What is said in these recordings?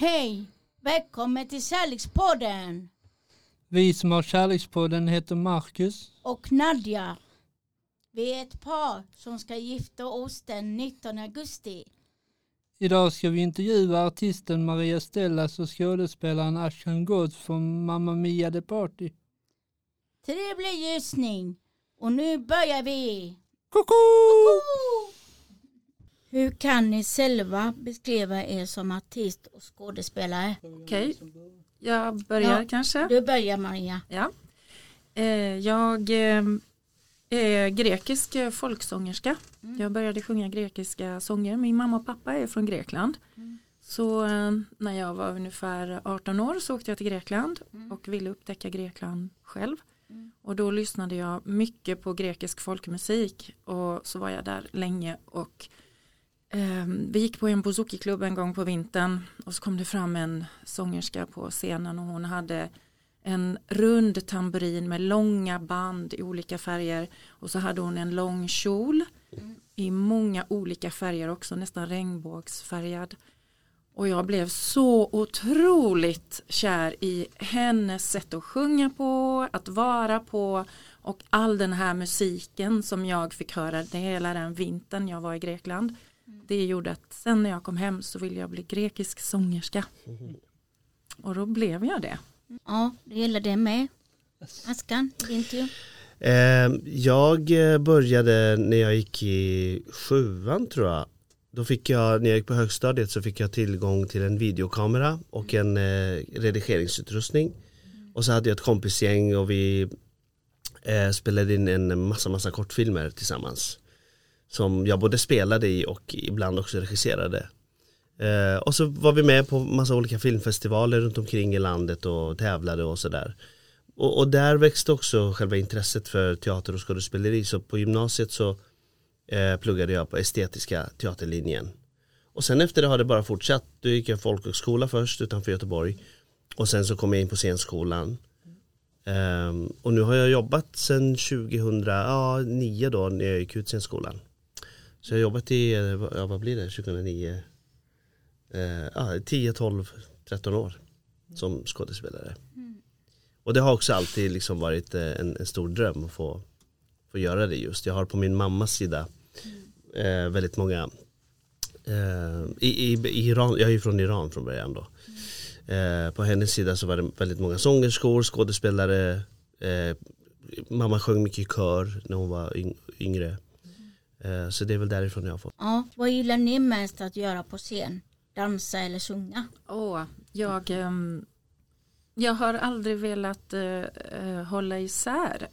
Hej! Välkommen till Kärlekspodden! Vi som har Kärlekspodden heter Marcus. Och Nadja. Vi är ett par som ska gifta oss den 19 augusti. Idag ska vi intervjua artisten Maria Stellas och skådespelaren Ashkan Gods från Mamma Mia The Party. Trevlig ljusning! Och nu börjar vi! Koko! Hur kan ni själva beskriva er som artist och skådespelare? Okej, jag börjar Ja. kanske. Du börjar Maria. Ja. Eh, jag eh, är grekisk eh, folksångerska. Jag började sjunga grekiska sånger. Min mamma och pappa är från Grekland. Så eh, när jag var ungefär 18 år så åkte jag till Grekland och ville upptäcka Grekland själv. Och då lyssnade jag mycket på grekisk folkmusik och så var jag där länge och Ehm, vi gick på en bouzouki-klubb en gång på vintern och så kom det fram en sångerska på scenen och hon hade en rund tamburin med långa band i olika färger och så hade hon en lång kjol i många olika färger också, nästan regnbågsfärgad. Och jag blev så otroligt kär i hennes sätt att sjunga på, att vara på och all den här musiken som jag fick höra hela den vintern jag var i Grekland. Det gjorde att sen när jag kom hem så ville jag bli grekisk sångerska. Och då blev jag det. Ja, det gäller det med. Askan, din tur. Eh, jag eh, började när jag gick i sjuan tror jag. Då fick jag, när jag gick på högstadiet så fick jag tillgång till en videokamera och en eh, redigeringsutrustning. Och så hade jag ett kompisgäng och vi eh, spelade in en massa, massa kortfilmer tillsammans. Som jag både spelade i och ibland också regisserade. Eh, och så var vi med på massa olika filmfestivaler runt omkring i landet och tävlade och sådär. Och, och där växte också själva intresset för teater och skådespeleri. Så på gymnasiet så eh, pluggade jag på estetiska teaterlinjen. Och sen efter det har det bara fortsatt. Då gick jag folkhögskola först utanför Göteborg. Och sen så kom jag in på scenskolan. Um, och nu har jag jobbat sen 2009 då när jag gick ut scenskolan. Så jag har jobbat i, ja, vad blir det, 2009? Eh, ja, 10, 12, 13 år som skådespelare. Och det har också alltid liksom varit eh, en, en stor dröm att få, få göra det just. Jag har på min mammas sida eh, väldigt många eh, i, i, i Iran, jag är ju från Iran från början då. Eh, på hennes sida så var det väldigt många sångerskor, skådespelare. Eh, mamma sjöng mycket i kör när hon var yng, yngre. Eh, så det är väl därifrån jag har fått. Ja, vad gillar ni mest att göra på scen? Dansa eller sjunga? Åh, jag, ehm, jag har aldrig velat eh, eh, hålla isär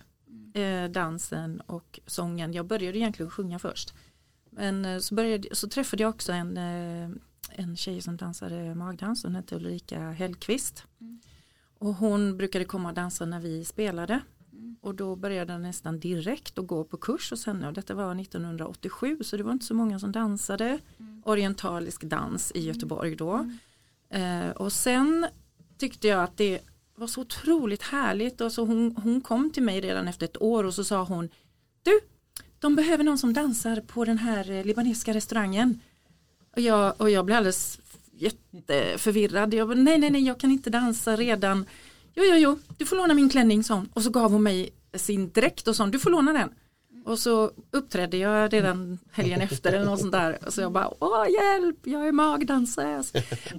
eh, dansen och sången. Jag började egentligen sjunga först. Men så, började, så träffade jag också en, en tjej som dansade magdans. Hon hette Ulrika Hellqvist. Och hon brukade komma och dansa när vi spelade. Och då började jag nästan direkt att gå på kurs hos henne. Och detta var 1987 så det var inte så många som dansade orientalisk dans i Göteborg då. Eh, och sen tyckte jag att det var så otroligt härligt och så hon, hon kom till mig redan efter ett år och så sa hon Du, de behöver någon som dansar på den här eh, libanesiska restaurangen. Och jag, och jag blev alldeles jätteförvirrad. Jag bara, nej, nej, nej, jag kan inte dansa redan. Jo, jo, jo, du får låna min klänning, sa hon. Och så gav hon mig sin dräkt och sa, du får låna den. Och så uppträdde jag redan helgen efter eller något sånt där. Och så jag bara, åh hjälp, jag är magdansös.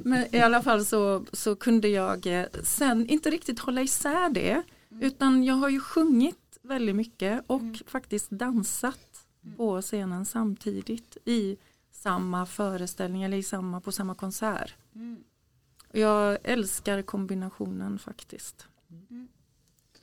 Men i alla fall så, så kunde jag eh, sen inte riktigt hålla isär det. Utan jag har ju sjungit väldigt mycket och faktiskt dansat på scenen samtidigt i samma föreställning eller i samma, på samma konsert. Och Jag älskar kombinationen faktiskt.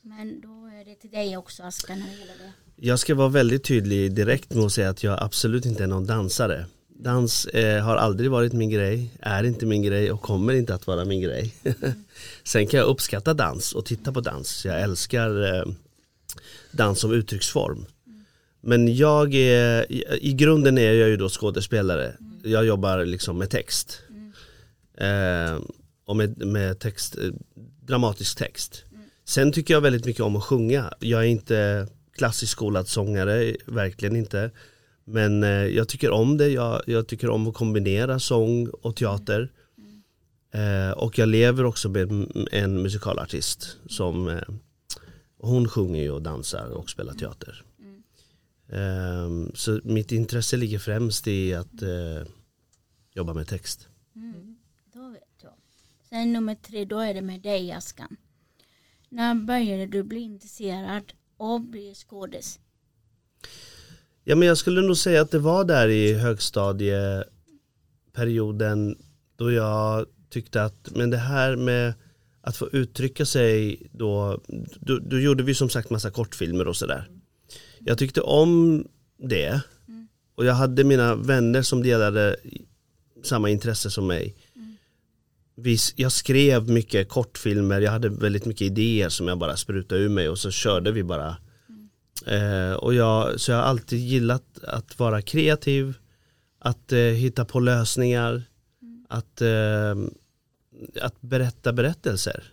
Men då är det till dig också det det. Jag ska vara väldigt tydlig direkt med att säga att jag absolut inte är någon dansare. Dans eh, har aldrig varit min grej, är inte min grej och kommer inte att vara min grej. Sen kan jag uppskatta dans och titta på dans. Jag älskar eh, dans som uttrycksform. Men jag är, i, i grunden är jag ju då skådespelare. Jag jobbar liksom med text. Eh, och med, med text, eh, dramatisk text. Sen tycker jag väldigt mycket om att sjunga. Jag är inte klassisk skolad sångare, verkligen inte. Men eh, jag tycker om det, jag, jag tycker om att kombinera sång och teater. Eh, och jag lever också med en musikalartist som eh, hon sjunger och dansar och spelar teater. Eh, så mitt intresse ligger främst i att eh, jobba med text. Mm. Sen nummer tre, då är det med dig Askan. När började du bli intresserad av att bli skådis? Ja men jag skulle nog säga att det var där i högstadieperioden då jag tyckte att men det här med att få uttrycka sig då, då, då gjorde vi som sagt massa kortfilmer och sådär. Jag tyckte om det och jag hade mina vänner som delade samma intresse som mig. Vi, jag skrev mycket kortfilmer, jag hade väldigt mycket idéer som jag bara sprutade ur mig och så körde vi bara. Eh, och jag, så jag har alltid gillat att vara kreativ, att eh, hitta på lösningar, att, eh, att berätta berättelser.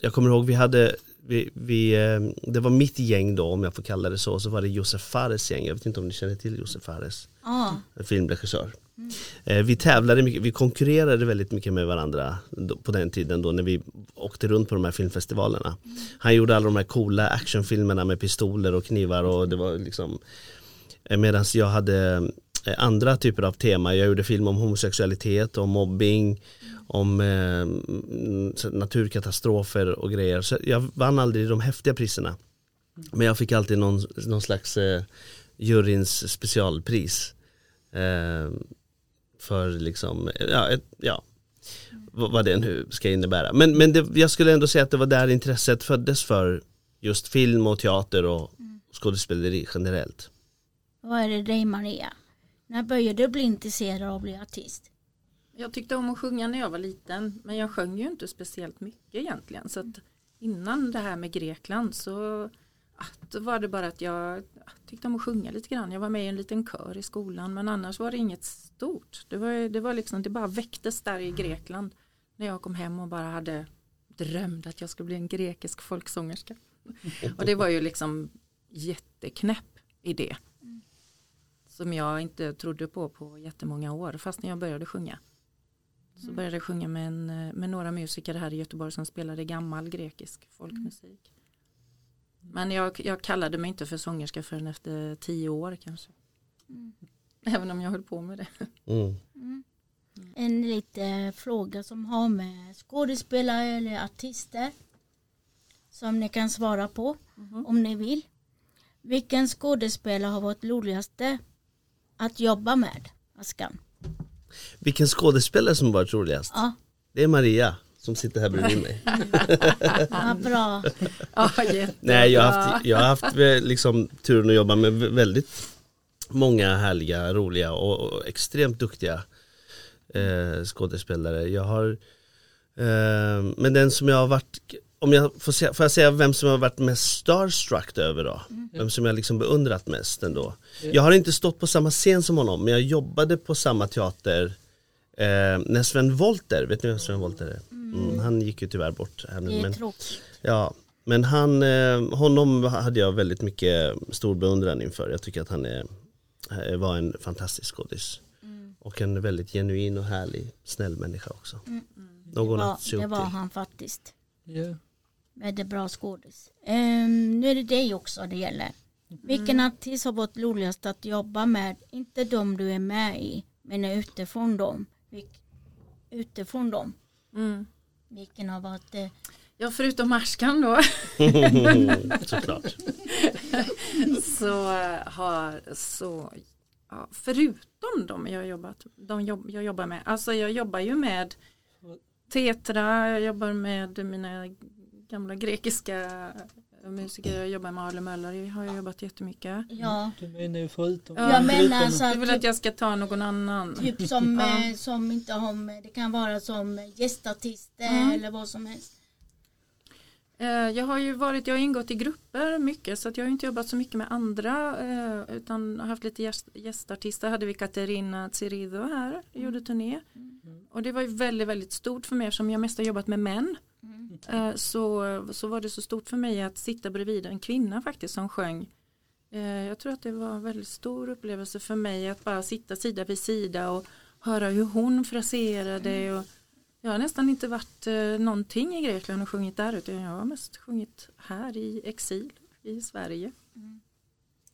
Jag kommer ihåg vi hade, vi, vi, eh, det var mitt gäng då om jag får kalla det så, så var det Josef Fares gäng, jag vet inte om ni känner till Josef Fares, ah. filmregissör. Mm. Vi tävlade mycket, vi konkurrerade väldigt mycket med varandra på den tiden då när vi åkte runt på de här filmfestivalerna. Han gjorde alla de här coola actionfilmerna med pistoler och knivar och det var liksom eh, Medan jag hade eh, andra typer av tema. Jag gjorde film om homosexualitet, om mobbing, om eh, mm, naturkatastrofer och grejer. Så jag vann aldrig de häftiga priserna. Men jag fick alltid någon, någon slags eh, juryns specialpris. Eh, för liksom, ja, ett, ja vad, vad det nu ska innebära. Men, men det, jag skulle ändå säga att det var där intresset föddes för just film och teater och skådespeleri generellt. vad är det dig Maria? När började du bli intresserad av att bli artist? Jag tyckte om att sjunga när jag var liten men jag sjöng ju inte speciellt mycket egentligen. Så att innan det här med Grekland så ah, var det bara att jag tyckte om att sjunga lite grann. Jag var med i en liten kör i skolan men annars var det inget stort. Det, var, det, var liksom, det bara väcktes där i Grekland när jag kom hem och bara hade drömt att jag skulle bli en grekisk folksångerska. Och det var ju liksom jätteknäpp idé. Som jag inte trodde på på jättemånga år fast när jag började sjunga. Så började jag sjunga med, en, med några musiker här i Göteborg som spelade gammal grekisk folkmusik. Men jag, jag kallade mig inte för sångerska förrän efter tio år kanske. Även om jag höll på med det. Mm. En liten fråga som har med skådespelare eller artister som ni kan svara på om ni vill. Vilken skådespelare har varit roligaste att jobba med? Askan. Vilken skådespelare som varit roligast? Ja, Det är Maria som sitter här bredvid mig. ja bra. Nej, jag har haft, jag har haft eh, liksom, turen att jobba med vä- väldigt många härliga, roliga och, och extremt duktiga eh, skådespelare. Jag har, eh, men den som jag har varit, om jag får, säga, får jag säga vem som jag har varit mest starstruck över då? Vem som jag liksom beundrat mest ändå. Jag har inte stått på samma scen som honom, men jag jobbade på samma teater eh, när Sven Wollter, vet ni vem Sven Wollter är? Mm, han gick ju tyvärr bort här nu. Det är Men, tråkigt. Ja, men han, eh, honom hade jag väldigt mycket stor beundran inför. Jag tycker att han är, eh, var en fantastisk skådis. Och en väldigt genuin och härlig, snäll människa också. Någon Ja, att se det upp var till. han faktiskt. Ja. Väldigt bra skådis. Ehm, nu är det dig också det gäller. Vilken artist har varit roligast att jobba med? Inte de du är med i, men utifrån dem. Utifrån dem. Mm. Vilken har varit eh, Ja, förutom Arskan då. Såklart. så eh, har så ja, förutom de jag jobbat de jobb, jag jobbar med alltså jag jobbar ju med Tetra jag jobbar med mina gamla grekiska musiker jag jobbar med Arle Möller jag har jag jobbat jättemycket Ja, Du menar ju förutom... Ja, jag menar förutom- så du vill att att jag ska ta någon annan typ, typ som, Ja. eh, som inte har med, det kan vara som gästartister Mm. eller vad som helst. Eh, Jag har ju varit, jag har ingått i grupper mycket så att jag har inte jobbat så mycket med andra eh, utan har haft lite gäst, gästartister. Hade vi Katerina Tsirido här, gjorde turné. Och det var ju väldigt, väldigt stort för mig eftersom jag mest har jobbat med män. Eh, Så, så var det så stort för mig att sitta bredvid en kvinna faktiskt som sjöng. Jag tror att det var en väldigt stor upplevelse för mig att bara sitta sida vid sida och höra hur hon fraserade och Jag har nästan inte varit eh, någonting i Grekland och sjungit där utan jag har mest sjungit här i exil i Sverige.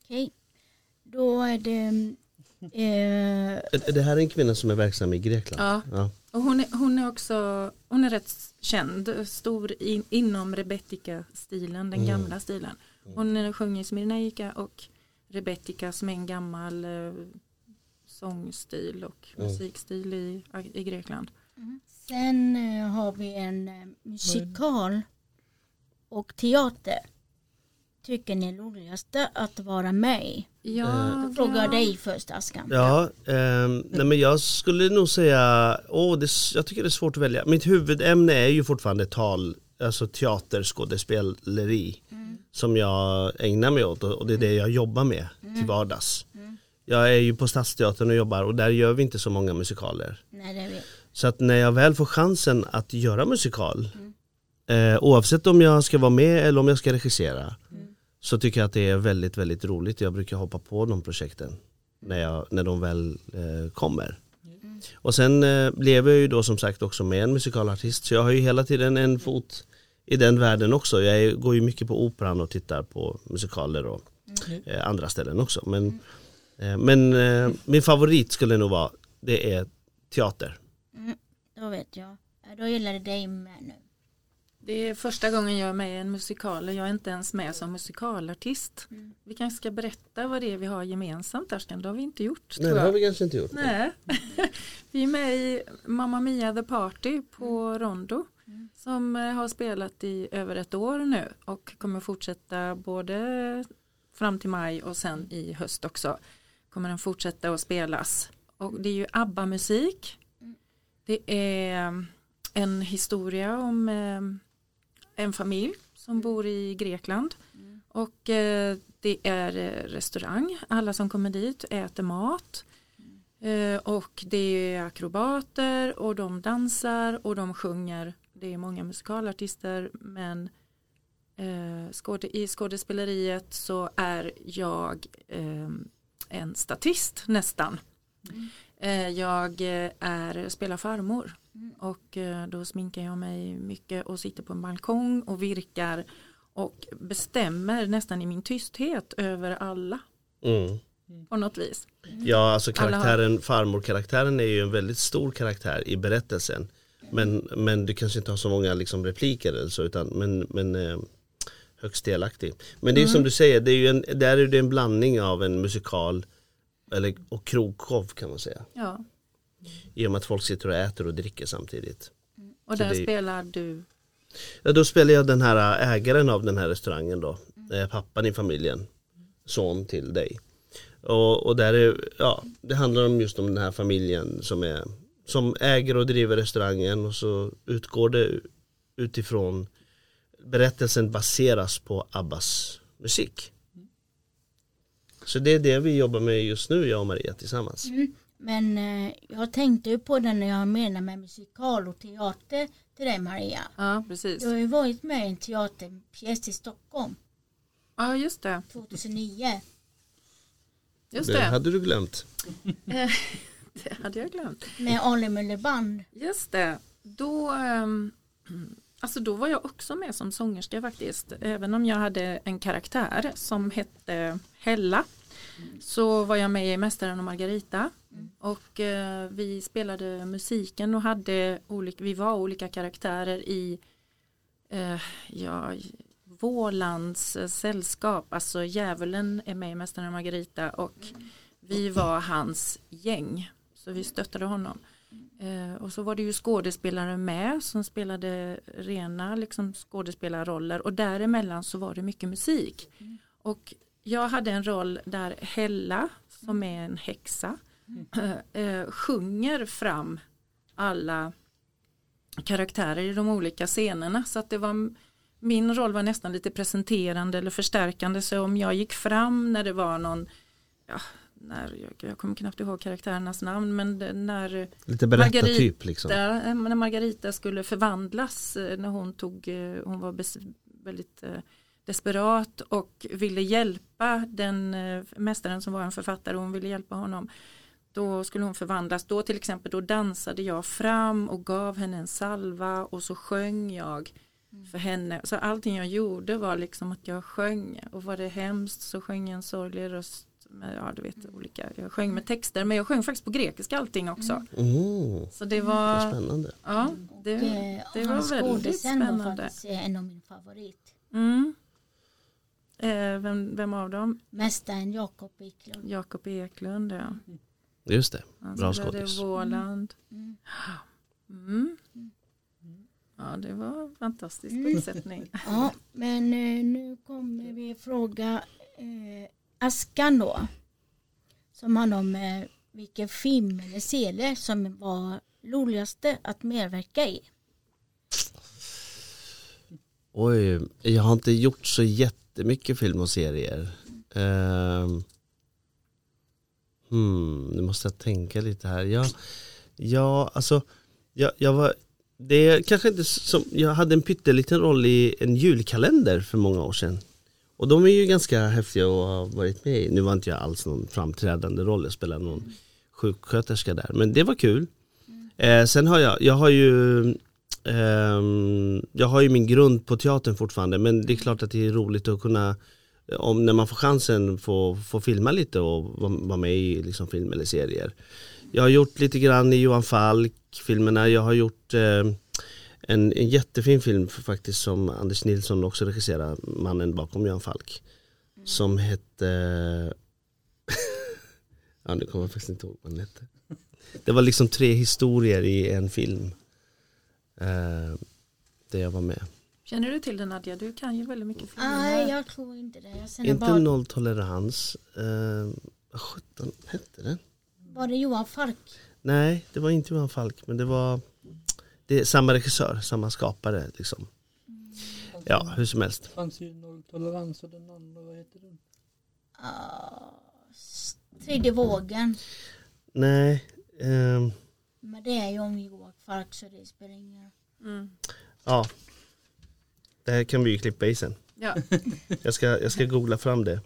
Okej. Då är det eh, Det här är en kvinna som är verksam i Grekland? Ja. Ja. Och hon, är, hon är också hon är rätt känd, stor in, inom Rebettica-stilen, den Mm. gamla stilen. Hon eh, sjunger i Smirnaika och Rebettica som är en gammal eh, sångstil och Mm. musikstil i, i Grekland. Sen eh, har vi en eh, musikal och teater. Tycker ni är roligast att vara med i? Ja, Då frågar jag dig först Askan. Ja, ehm, nej men jag skulle nog säga, åh, det, är- jag tycker det är svårt att välja. Mitt huvudämne är ju fortfarande tal, alltså teaterskådespeleri som jag ägnar mig åt och det är det jag jobbar med till vardags. Jag är ju på Stadsteatern och jobbar och där gör vi inte så många musikaler. Nej, det vet. Så att när jag väl får chansen att göra musikal, eh, oavsett om jag ska vara med eller om jag ska regissera, så tycker jag att det är väldigt, väldigt roligt. Jag brukar hoppa på de projekten när, jag, när de väl eh, kommer. Och sen eh, lever jag ju då som sagt också med en musikalartist, så jag har ju hela tiden en fot i den världen också. Jag är, går ju mycket på operan och tittar på musikaler och eh, andra ställen också. Men, eh, men eh, min favorit skulle nog vara, det är teater. Då vet jag. Ja, Då gillar det dig med nu. Det är första gången jag är med i en musikal och jag är inte ens med som musikalartist. Mm. Vi kanske ska berätta vad det är vi har gemensamt Arskan, det har vi inte gjort. Nej tror det har vi kanske inte gjort. Nej. vi är med i Mamma Mia The Party på Rondo som eh, har spelat i över ett år nu och kommer fortsätta både fram till maj och sen i höst också kommer den fortsätta att spelas. Och det är ju ABBA-musik. Det är en historia om eh, en familj som bor i Grekland och eh, det är eh, restaurang. Alla som kommer dit äter mat. Eh, och det är akrobater och de dansar och de sjunger. Det är många musikalartister men i skådespeleriet så är jag en statist nästan. Eh, jag eh, är, spelar farmor och eh, då sminkar jag mig mycket och sitter på en balkong och virkar och bestämmer nästan i min tysthet över alla Mm. på något vis. Ja, alltså karaktären, farmor-karaktären är ju en väldigt stor karaktär i berättelsen. Men, men du kanske inte har så många liksom, repliker eller så, utan, men, men eh, högst delaktig. Men det är som du säger, det är ju en, där är det en blandning av en musikal eller, och krogshow kan man säga. Ja. I och med att folk sitter och äter och dricker samtidigt. Och Så där det- spelar du Ja, då spelar jag den här ägaren av den här restaurangen då. Eh, Pappan i familjen. Son till dig. Och, och där är, ja, det handlar om just om den här familjen som, är, som äger och driver restaurangen och så utgår det utifrån berättelsen baseras på Abbas musik. Så det är det vi jobbar med just nu, jag och Maria tillsammans. Men eh, jag tänkte ju på det när jag menar med musikal och teater till dig Maria. Ja, precis. Du har ju varit med i en teaterpjäs i Stockholm Ja, just det. 2009. Just Det det. hade du glömt. Det hade jag glömt. Med Ali Möller Band. Just det. Då, ehm, alltså då var jag också med som sångerska faktiskt. Även om jag hade en karaktär som hette Hella. Så var jag med i Mästaren och Margarita. Och eh, vi spelade musiken och hade olika, vi var olika karaktärer i eh, ja, Vålands sällskap. Alltså djävulen är med i Mästaren och Margarita och vi var hans gäng. Så vi stöttade honom. Eh, och så var det ju skådespelare med som spelade rena liksom, skådespelarroller. Och däremellan så var det mycket musik. Och jag hade en roll där Hella som är en häxa eh, eh, sjunger fram alla karaktärer i de olika scenerna. Så att det var min roll var nästan lite presenterande eller förstärkande. Så om jag gick fram när det var någon ja, när, jag, jag kommer knappt ihåg karaktärernas namn men när Lite Margarita, berättartyp liksom. när Margarita skulle förvandlas eh, när hon tog, eh, hon var bes, väldigt eh, desperat och ville hjälpa den mästaren som var en författare, hon ville hjälpa honom. då skulle hon förvandlas. Då till exempel då dansade jag fram och gav henne en salva och så sjöng jag för henne. Så allting jag gjorde var liksom att jag sjöng och var det hemskt så sjöng jag en sorglig röst. Med, ja, du vet, olika. Jag sjöng med texter men jag sjöng faktiskt på grekiska allting också. Mm. Så det var, spännande. ja, det, Eh, det var väldigt var spännande. faktiskt eh, en av min favorit. Mm. Eh, vem, vem av dem? Mästaren Jakob Wiklund. Jakob Eklund, ja. Just det. Han Bra skådis. Våland. Mm. Mm. Ja, det var fantastisk Mm. uppsättning. Ja, men eh, nu kommer vi fråga eh, Askan då. Som handlar om eh, vilken film eller serie som var roligaste att medverka i. Oj, jag har inte gjort så jättemycket film och serier. Uh, hmm, nu måste jag tänka lite här. Ja, ja alltså, jag, jag var, det är kanske inte som, jag hade en pytteliten roll i en julkalender för många år sedan. Och de är ju ganska häftiga att ha varit med i. Nu var inte jag alls någon framträdande roll, jag spelade någon sjuksköterska där. Men det var kul. Eh, sen har jag, jag har ju eh, jag har ju min grund på teatern fortfarande men det är klart att det är roligt att kunna eh, om när man får chansen få, få filma lite och vara vara med i liksom film eller serier. Jag har gjort lite grann i Johan Falk filmerna, jag har gjort eh, en, en jättefin film faktiskt som Anders Nilsson också regisserar, mannen bakom Johan Falk. Som hette, ja nu kommer jag faktiskt inte ihåg vad den hette. Det var liksom tre historier i en film. Eh, där jag var med. Känner du till det Nadja? Du kan ju väldigt mycket filmer. Nej, jag tror inte det. Jag Inte bara, nolltolerans. Eh, vad sjutton hette den? var det Johan Falk? Nej, det var inte Johan Falk men det var det är samma regissör, samma skapare liksom. Ja, hur som helst. Det fanns ju nolltolerans och den andra, vad heter den? S- tredje vågen. Nej, ehm, Men det är ju om Johan Falk så det spelar ingen roll. Mm. ja. Det här kan vi ju klippa i sen. Ja. Jag ska, jag ska googla fram det.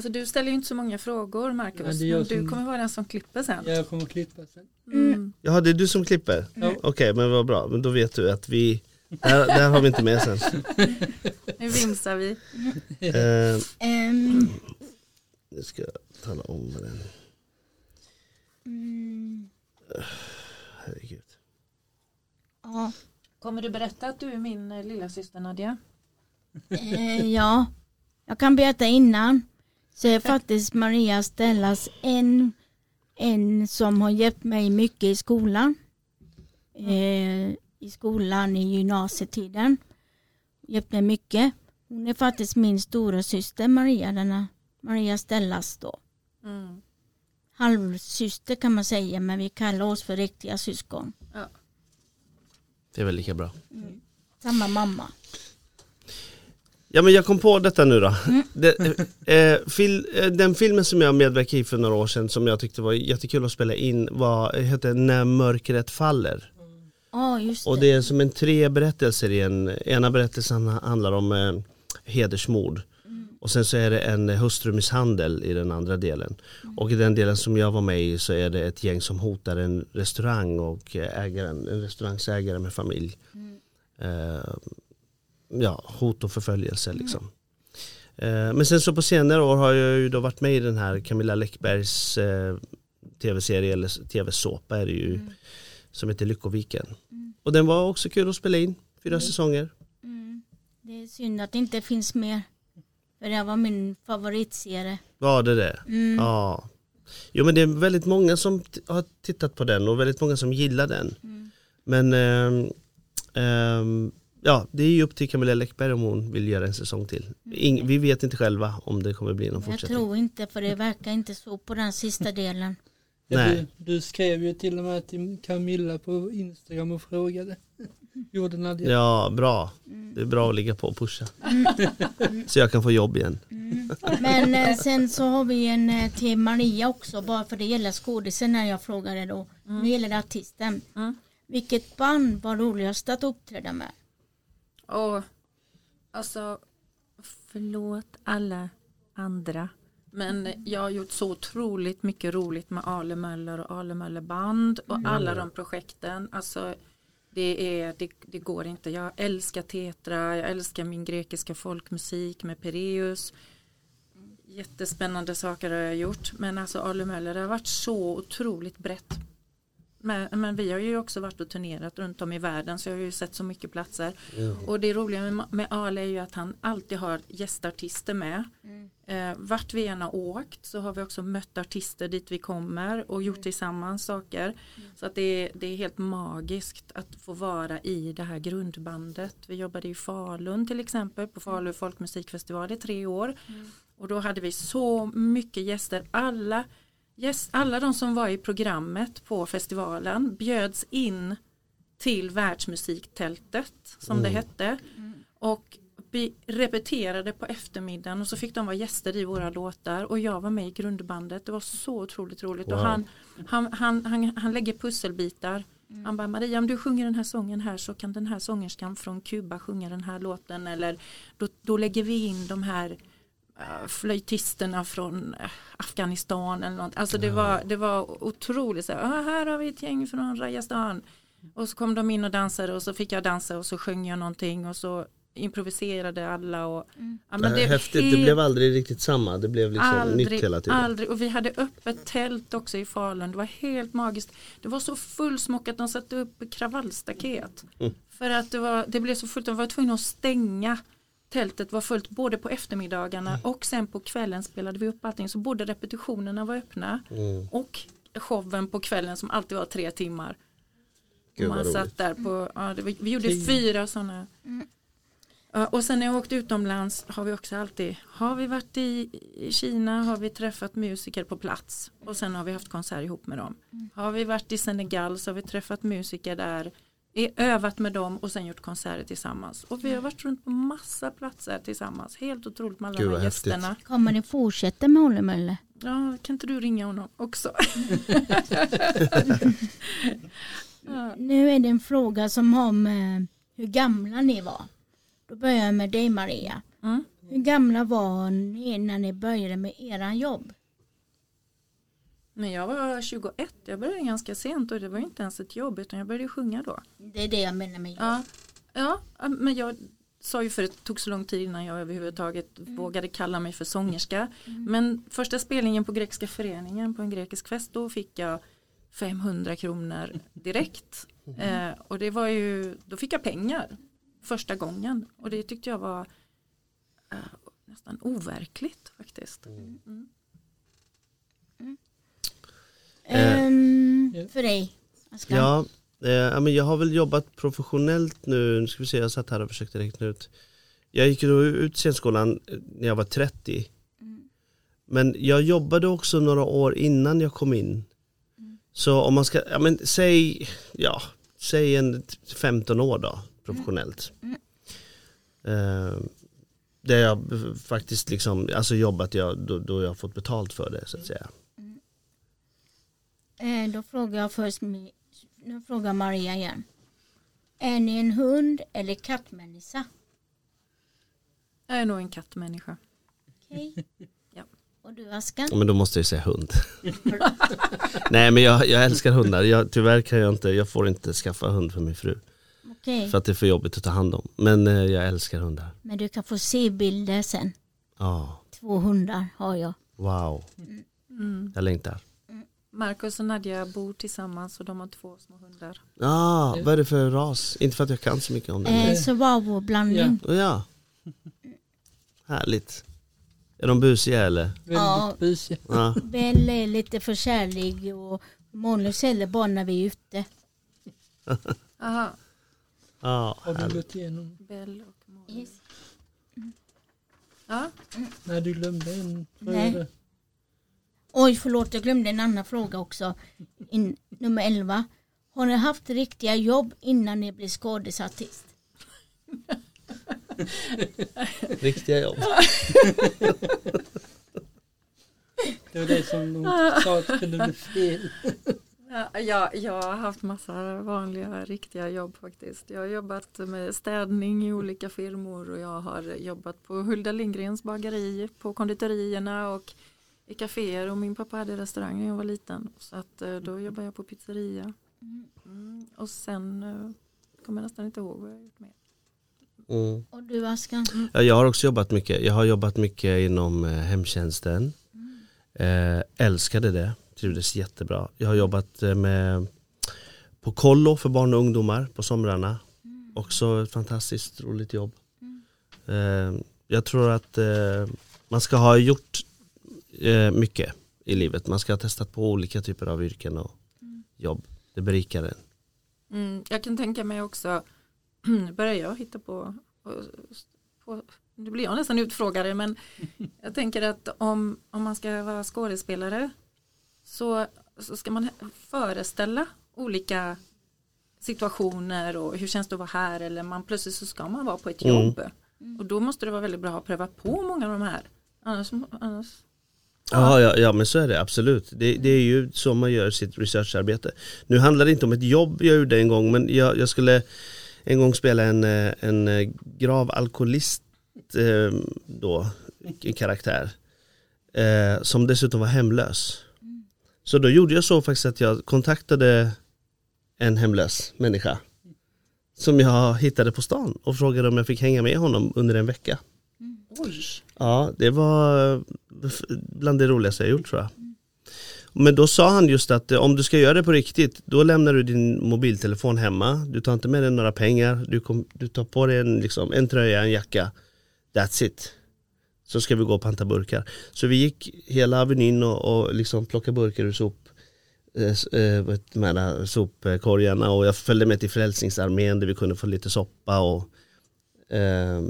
Alltså du ställer ju inte så många frågor Marcus. jag men du som- kommer vara den som klipper sen. Jag kommer klippa sen. Mm. Jaha, det är du som klipper? Ja. Okej, men vad bra. Men då vet du att vi, där, där har vi inte med sen. Nu vimsar vi. Eh, Ehm, nu ska jag tala om vad den, mm, herregud. ja, Kommer du berätta att du är min eh, lilla syster Nadja? eh, ja, jag kan berätta innan. Så är faktiskt Maria Stellas en, en som har hjälpt mig mycket i skolan. Eh, I skolan i gymnasietiden. Hjälpt mig mycket. Hon är faktiskt min stora syster Maria, denna Maria Stellas då. Mm. halvsyster kan man säga men vi kallar oss för riktiga syskon. Det är väl lika bra. Samma mamma. Ja men jag kom på detta nu då. Det, eh, fil, eh, den filmen som jag medverkade i för några år sedan som jag tyckte var jättekul att spela in var, hette När mörkret faller. Ja just det. Och det är som en tre berättelser i en, ena berättelsen handlar om eh, hedersmord. Och sen så är det en hustrumisshandel i den andra delen. Och i den delen som jag var med i så är det ett gäng som hotar en restaurang och ägaren, en restaurangsägare med familj. Eh, ja, hot och förföljelse liksom. Eh, men sen så på senare år har jag ju då varit med i den här Camilla Läckbergs eh, tv-serie eller tv-såpa är det ju som heter Lyckoviken. Och den var också kul att spela in, fyra säsonger. Mm. Det är synd att det inte finns mer. För det var min favoritserie. Var det det? Mm. Ja. Jo men det är väldigt många som har tittat på den och väldigt många som gillar den. Mm. Men ehm, ehm, ja, det är ju upp till Camilla Läckberg om hon vill göra en säsong till. Ing, vi vet inte själva om det kommer bli någon Jag fortsättning. tror inte för det verkar inte så på den sista delen. Nej. du, du skrev ju till och med till Camilla på Instagram och frågade. Gjorde Nadja. Ja, bra. Det är bra att ligga på och pusha. Så jag kan få jobb igen. Men eh, sen så har vi en eh, till Maria också bara för det gäller skådisen när jag frågade då. Nu gäller det artisten. Mm. Vilket band var roligast att uppträda med? Och alltså, förlåt alla andra Men jag har gjort så otroligt mycket roligt med Ale Möller och Ale Möller band och alla de projekten. Alltså det, är, det, det går inte. Jag älskar Tetra, jag älskar min grekiska folkmusik med Pireus. Jättespännande saker har jag gjort. Men alltså Ale Möller det har varit så otroligt brett. Men, men vi har ju också varit och turnerat runt om i världen så jag har ju sett så mycket platser. Och det roliga med, med Ale är ju att han alltid har gästartister med. Eh, vart vi än har åkt så har vi också mött artister dit vi kommer och gjort tillsammans saker. Så att det är, det är helt magiskt att få vara i det här grundbandet. Vi jobbade i Falun till exempel på Falu folkmusikfestival i tre år. Och då hade vi så mycket gäster. Alla, gäst, alla de som var i programmet på festivalen bjöds in till världsmusiktältet som det hette. Och vi repeterade på eftermiddagen och så fick de vara gäster i våra låtar och jag var med i grundbandet. Det var så otroligt roligt och Wow. han, han, han, han, han lägger pusselbitar. Han bara Maria om du sjunger den här sången här så kan den här sångerskan från Kuba sjunga den här låten eller då, då lägger vi in de här flöjtisterna från eh, Afghanistan eller något. Alltså det var, det var otroligt så här, "Ah, här har vi ett gäng från Rajasthan. Och så kom de in och dansade och så fick jag dansa och så sjöng jag någonting och så improviserade alla och ja, men det, häftigt, det helt- blev aldrig riktigt samma, det blev liksom nytt hela tiden. Aldrig, och vi hade öppet tält också i Falun, det var helt magiskt. Det var så fullsmockat, de satte upp kravallstaket. Mm. För att det, var, det blev så fullt, de var tvungna att stänga Tältet var fullt både på eftermiddagarna Mm. och sen på kvällen spelade vi upp allting. Så både repetitionerna var öppna Mm. och showen på kvällen som alltid var tre timmar. Gud, man roligt. satt där på, ja, det var, vi gjorde Tio. fyra sådana. Ja, och sen när jag åkt utomlands har vi också alltid, har vi varit i, i Kina har vi träffat musiker på plats och sen har vi haft konsert ihop med dem. Har vi varit i Senegal så har vi träffat musiker där, är, övat med dem och sen gjort konserter tillsammans. Och vi har varit runt på massa platser tillsammans, helt otroligt med alla Gud, de här vad häftigt. gästerna. Kommer ni fortsätta med Olle Möller? Ja, kan inte du ringa honom också? Ja. Nu är det en fråga som har med hur gamla ni var. Då börjar jag med dig Maria. Mm. Hur gamla var ni när ni började med eran jobb? Men jag var 21, jag började ganska sent och det var inte ens ett jobb utan jag började sjunga då. Det är det jag menar med jobb. Ja, ja men jag sa ju för det tog så lång tid innan jag överhuvudtaget vågade kalla mig för sångerska. Men första spelningen på Grekiska föreningen på en grekisk fest då fick jag 500 kronor direkt. Eh, och det var ju, då fick jag pengar första gången och det tyckte jag var eh, nästan overkligt faktiskt. Mm. Ehm, Ja. För dig, Askan? Ja, eh, men jag har väl jobbat professionellt nu, nu ska vi se, jag satt här och försökte räkna ut. Jag gick då ut scenskolan eh, när jag var 30. Men jag jobbade också några år innan jag kom in. Så om man ska, ja men säg, ja, säg en 15 år då, professionellt. Eh, där jag faktiskt liksom, alltså jobbat jag, då, då jag fått betalt för det så att säga. Eh, då frågar jag först, nu frågar Maria igen. Är ni en hund eller kattmänniska? Jag är nog en kattmänniska. Okej. Ja. Och du Askan? Ja, men då måste jag säga hund. Nej men jag, jag älskar hundar. Jag, tyvärr kan jag inte, jag får inte skaffa hund för min fru. Okej, För att det är för jobbigt att ta hand om. Men eh, jag älskar hundar. men du kan få se bilder sen. Ja, Två hundar har jag. wow. Mm. Jag längtar. Marcus och Nadja bor tillsammans och de har två små hundar. Ah, vad är det för ras? Inte för att jag kan så mycket om det. Eh, så var vår blandning. Oh, ja. Härligt. Är de busiga eller? Ja. busiga. Ja. Bell är lite för kärlig och Månlös heller bara när vi är ute. Aha, Ja, Har du härligt. gått igenom? Bell och Molly. Ja, Nej, du glömde en. Nej. där. Oj, förlåt, jag glömde en annan fråga också. In, nummer 11. Har ni haft riktiga jobb innan ni blev skådisartist? Riktiga jobb. Det var det som de sa att skulle bli fel. Ja, jag, jag har haft massa vanliga riktiga jobb faktiskt. Jag har jobbat med städning i olika firmor och jag har jobbat på Hulda Lindgrens bageri på konditorierna och i kaféer och min pappa hade restaurang när jag var liten. Så att eh, då jobbade jag på pizzeria. Mm. Och sen eh, kommer jag nästan inte ihåg vad jag gjort mer. Mm. Och du Askan? Ja, jag har också jobbat mycket. Jag har jobbat mycket inom eh, hemtjänsten. Eh, älskade det, trivdes jättebra. Jag har jobbat med på kollo för barn och ungdomar på somrarna. Också ett fantastiskt roligt jobb. Eh, jag tror att eh, man ska ha gjort eh, mycket i livet. Man ska ha testat på olika typer av yrken och jobb. Det berikar en. Mm, jag kan tänka mig också, börjar jag hitta på, på, på nu blir jag nästan utfrågare men jag tänker att om, om man ska vara skådespelare så, så ska man föreställa olika situationer och hur känns det att vara här eller man plötsligt så ska man vara på ett Mm. jobb och då måste det vara väldigt bra att pröva på många av de här annars, annars Ja, ja, ja men så är det absolut. Det, det är ju så man gör sitt researcharbete. Nu handlar det inte om ett jobb jag gjorde en gång men jag, jag skulle en gång spela en, eh, en eh, grav alkoholist eh, då, en karaktär. Som dessutom var hemlös. Så då gjorde jag så faktiskt att jag kontaktade en hemlös människa. Som jag hittade på stan och frågade om jag fick hänga med honom under en vecka oj, Ja, det var bland det roligaste jag gjort tror jag. Men då sa han just att eh, om du ska göra det på riktigt, då lämnar du din mobiltelefon hemma, du tar inte med dig några pengar, du, kom, du tar på dig en, liksom, en tröja, en jacka, that's it. Så ska vi gå och panta burkar. Så vi gick hela Avenyn och, och liksom plockade burkar ur sop, eh, med eh, sopkorgarna och jag följde med till Frälsningsarmén där vi kunde få lite soppa och eh,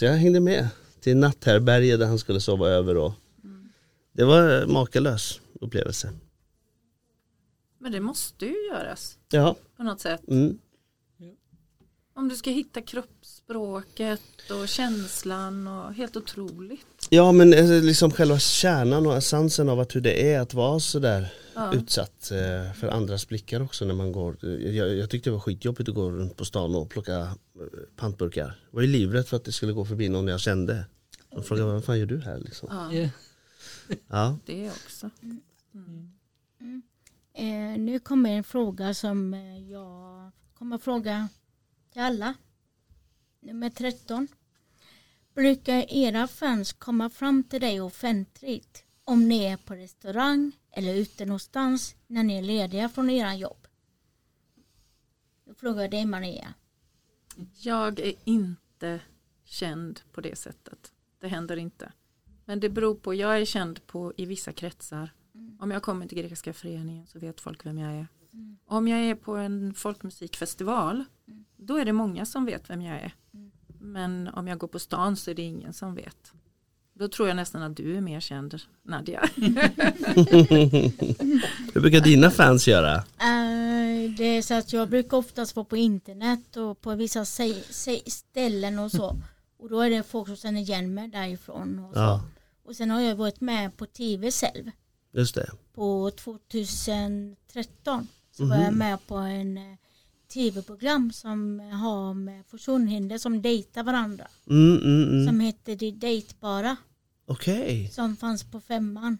så jag hängde med till natthärbärge där han skulle sova över och det var en makalös upplevelse. men det måste ju göras Ja, på något sätt mm. om du ska hitta kroppsspråket och känslan och helt otroligt ja men eh, liksom själva kärnan och essensen av att hur det är att vara sådär ja. utsatt eh, för andras blickar också när man går. Jag, jag tyckte det var skitjobbigt att gå runt på stan och plocka pantburkar. Jag var ju livrädd för att det skulle gå förbi någon jag kände. Och frågade vad fan gör du här liksom? ja, Ja. Ja, det också Eh, nu kommer en fråga som eh, jag kommer fråga till alla. Nummer 13. Brukar era fans komma fram till dig offentligt om ni är på restaurang eller ute någonstans när ni är lediga från era jobb? Då frågar jag dig Maria. Jag är inte känd på det sättet. Det händer inte. Men det beror på, jag är känd på i vissa kretsar. Om jag kommer till Grekiska föreningen så vet folk vem jag är. Om jag är på en folkmusikfestival då är det många som vet vem jag är. Men om jag går på stan så är det ingen som vet. Då tror jag nästan att du är mer känd, Nadja. hur brukar dina fans göra? Eh, det är så att jag brukar oftast vara på internet och på vissa se- se- ställen och så. Och då är det folk som känner igen mig därifrån. Och, så. Ja, och sen har jag varit med på tv själv. just det. På 2013 så var jag med på en eh, tv-program som har med funktionshinder som dejtar varandra. Mm, mm, mm. Som heter Det dejtbara. Okej, Som fanns på femman.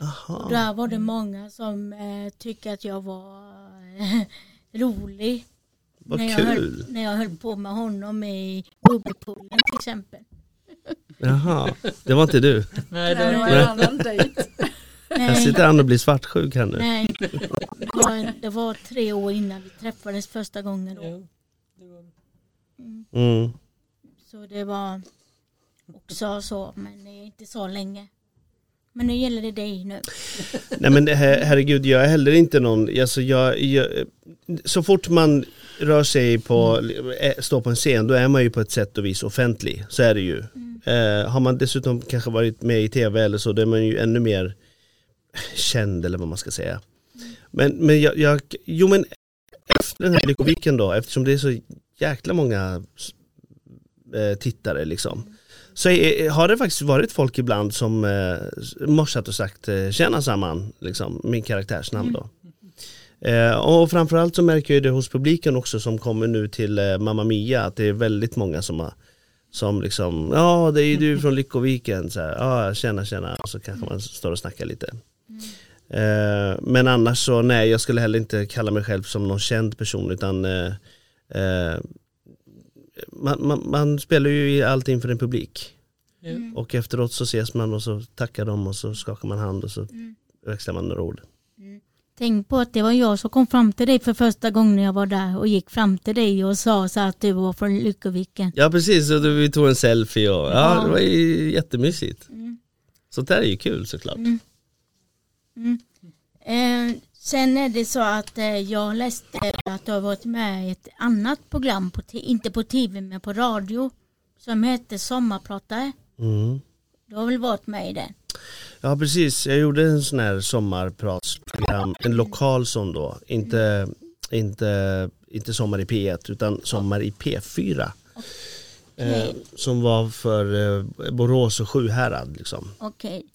Och aha. där var det många som eh, tyckte att jag var eh, rolig. Vad när, jag höll, kul. när jag höll på med honom i bubbelpoolen till exempel. Jaha, det var inte du. Nej, Det var en annan dejt. Jag Nej, sitter han och blir svartsjuk här nu. nej. Det, var, det var tre år innan vi träffades första gången. Då. Ja, det var det. Mm. Så det var också så, men det är inte så länge. Men nu gäller det dig nu. Nej men her- herregud, jag är heller inte någon, alltså jag, jag, så fort man rör sig på, eh, står på en scen, då är man ju på ett sätt och vis offentlig, så är det ju. Eh, har man dessutom kanske varit med i tv eller så, då är man ju ännu mer känd eller vad man ska säga. Men, men jag, jag jo men efter den här Lyckoviken då, eftersom det är så jäkla många eh, tittare liksom. Så är, har det faktiskt varit folk ibland som eh, morsat och sagt eh, tjena samman, liksom, min karaktärsnamn då. Eh, och framförallt så märker jag det hos publiken också som kommer nu till eh, Mamma Mia att det är väldigt många som har Som liksom, ja det är ju du från Lyckoviken, så här, ja tjena tjena, och så kanske man står och snackar lite. Eh, men annars så nej, jag skulle heller inte kalla mig själv som någon känd person utan eh, eh, man, man, man spelar ju i allting för en publik. Mm. Och efteråt så ses man och så tackar de och så skakar man hand och så växlar man några ord. Tänk på att det var jag som kom fram till dig för första gången jag var där och gick fram till dig och sa så att du var från Lyckoviken. Ja precis, och då vi tog en selfie och ja, Ja. det var ju jättemysigt. Mm. Sånt där är ju kul såklart. Mm. Mm. Eh, sen är det så att eh, jag läste att du har varit med i ett annat program, på inte på tv men på radio, som heter Sommarpratare. Mm. Du har väl varit med i det? Ja precis, jag gjorde en sån här sommarpratsprogram, en lokal sån då, inte, inte, inte Sommar i P1 utan Sommar i P4. Eh, som var för eh, Borås och Sjuhärad liksom. Okej.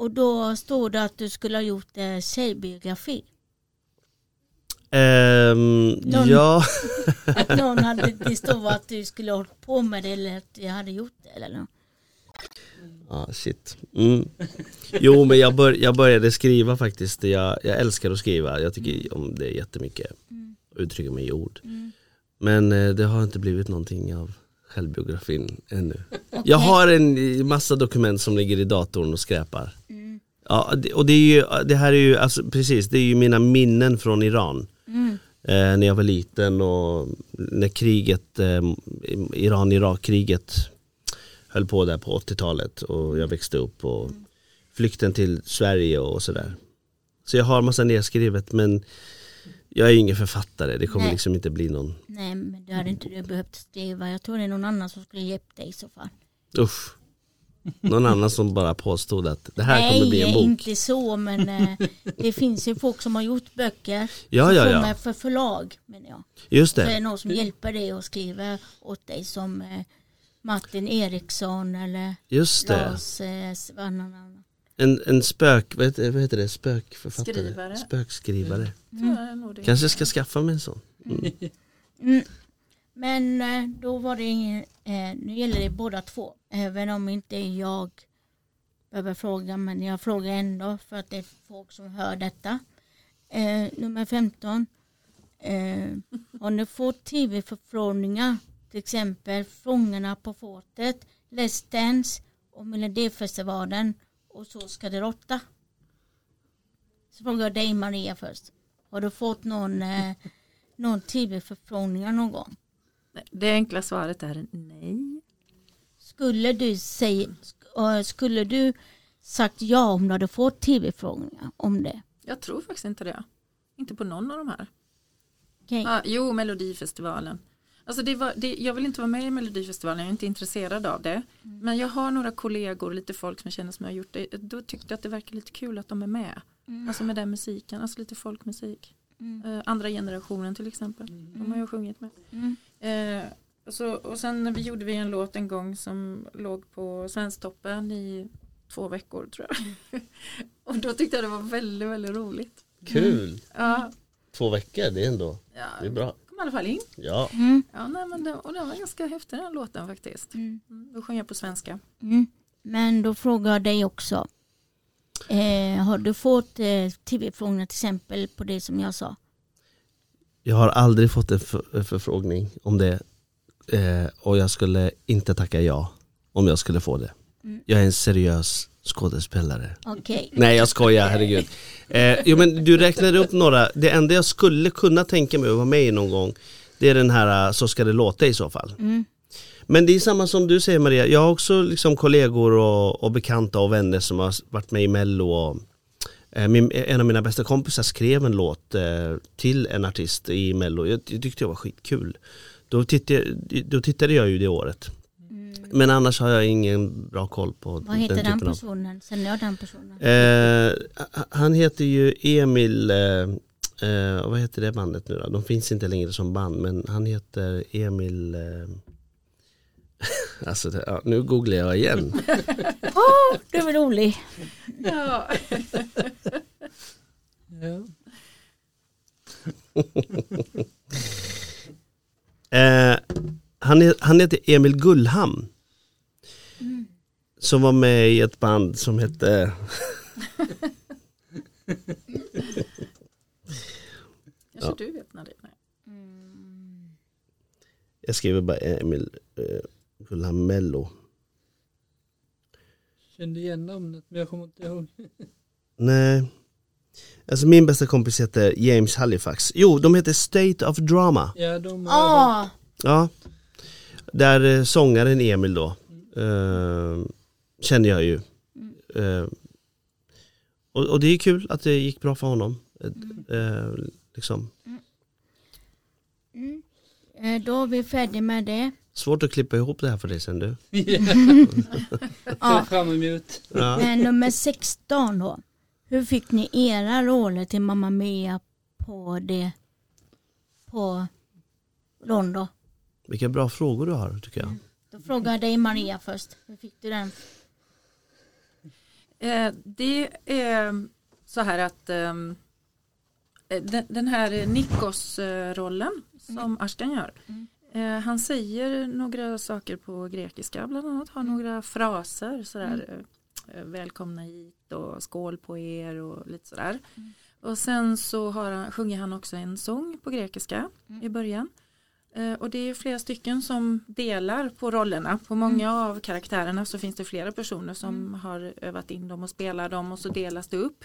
Och då stod det att du skulle ha gjort eh, tjejbiografi. Ehm, Någon- Ja, Att någon hade, det stod att du skulle ha hållit på med det eller att jag hade gjort det eller något. Ja, shit. Mm. Jo, men jag, bör, jag började skriva faktiskt. Jag, jag älskar att skriva. Jag tycker om det jättemycket. Uttrycka mig i ord. Men eh, det har inte blivit någonting av självbiografin ännu. Jag har en massa dokument som ligger i datorn och skräpar. Mm. Ja, och det, är ju, det här är ju, alltså, precis, det är ju mina minnen från Iran. Mm. Eh, när jag var liten och när kriget, eh, Iran-Irak-kriget höll på där på 80-talet och jag växte upp och flykten till Sverige och sådär. Så jag har massa nedskrivet men jag är ju ingen författare, det kommer Nej. liksom inte bli någon, Nej men det hade inte du behövt skriva. Jag tror det är någon annan som skulle hjälpt dig i så fall. usch. Någon annan som bara påstod att det här kommer bli en Nej, bok. inte så men eh, det finns ju folk som har gjort böcker. Ja, som ja, kommer ja. för förlag menar jag. Just Så är det det. någon som hjälper dig och skriver åt dig som eh, Martin Eriksson eller Just det. Lars eh, Svannan. En, en spök, vad heter, vad heter det? Spökförfattare? Skrivare. Spökskrivare. Nog det. Kanske ska skaffa mig en sån. Mm. Mm. Men eh, då var det ingen, eh, nu gäller det båda två. Även om inte jag behöver fråga men jag frågar ändå för att det är folk som hör detta. Eh, nummer 15. Eh, har ni fått tv-förfrågningar? Till exempel Fångarna på fortet, Let's Dance och Melodifestivalen och Så ska det råtta. Så frågar jag dig Maria först. Har du fått någon, eh, någon tv-förfrågningar någon gång? Det enkla svaret är nej. Skulle du säga, eh, skulle du sagt ja om du hade fått tv-frågningar om det? Jag tror faktiskt inte det. Inte på någon av de här. Okej. Ah, jo, Melodifestivalen. Alltså det var, det, jag vill inte vara med i Melodifestivalen, jag är inte intresserad av det. Men jag har några kollegor, lite folk som jag känner som har gjort det. Då tyckte jag att det verkar lite kul att de är med. Alltså med den musiken, alltså lite folkmusik. Mm. Eh, andra generationen till exempel. De har jag sjungit med. Mm. Och, så, och sen vi gjorde vi en låt en gång som låg på Svensktoppen i två veckor tror jag. och då tyckte jag det var väldigt, väldigt roligt. Kul! Ja, Två veckor, det är ändå, ja det är bra. I alla fall in. Ja. Mm. Ja, nej, men det, och den var ganska häftig den låten faktiskt. Mm. Då sjöng jag på svenska. Mm. Men då frågar jag dig också. Eh, har du fått eh, tv-frågningar till exempel på det som jag sa? Jag har aldrig fått en för- förfrågning om det eh, och jag skulle inte tacka ja om jag skulle få det. Mm. Jag är en seriös skådespelare. Okej. Nej jag skojar, herregud. Eh, jo men du räknade upp några, det enda jag skulle kunna tänka mig att vara med i någon gång det är den här eh, Så ska det låta i så fall. Mm. Men det är samma som du säger Maria, jag har också liksom kollegor och, och bekanta och vänner som har varit med i mello och eh, min, en av mina bästa kompisar skrev en låt eh, till en artist i mello, jag, jag tyckte det var skitkul. Då tittade, då tittade jag ju det året. Men annars har jag ingen bra koll på. Vad heter den, typen av personen? Känner jag den personen? Eh, han heter ju Emil, eh, eh, vad heter det bandet nu då? De finns inte längre som band men han heter Emil eh, Alltså det, ja, nu googlar jag igen. Åh, du var rolig. Ja. Ja. Eh, han, är, han heter Emil Som var med i ett band som hette Kanske Ja. du vet när det är. Jag skriver bara Emil eh, Gullham Mello. Kände igen namnet men jag kommer inte ihåg. Nej. Alltså min bästa kompis heter James Halifax. Jo, de heter State of Drama. Ja, de har Ah, Ja. Där eh, sångaren Emil då, eh, känner jag ju. Eh, och, och det är kul att det gick bra för honom. Eh, liksom. mm. Eh, Då är vi färdiga med det. Svårt att klippa ihop det här för dig sen du. Ja. fram emot. Ja. Men nummer 16 då. Hur fick ni era roller till Mamma Mia på det på Rondo? Vilka bra frågor du har tycker jag. Då frågar jag dig Maria först. Hur fick du den? Eh, det är så här att ehm, eh, den, den här Nikos-rollen som Ashkan gör. Eh, han säger några saker på grekiska, bland annat har några fraser sådär. eh, Välkomna hit och skål på er och lite sådär. Och sen så har han, sjunger han också en sång på grekiska i början. Eh, Och det är flera stycken som delar på rollerna. På många av karaktärerna så finns det flera personer som har övat in dem och spelar dem och så delas det upp.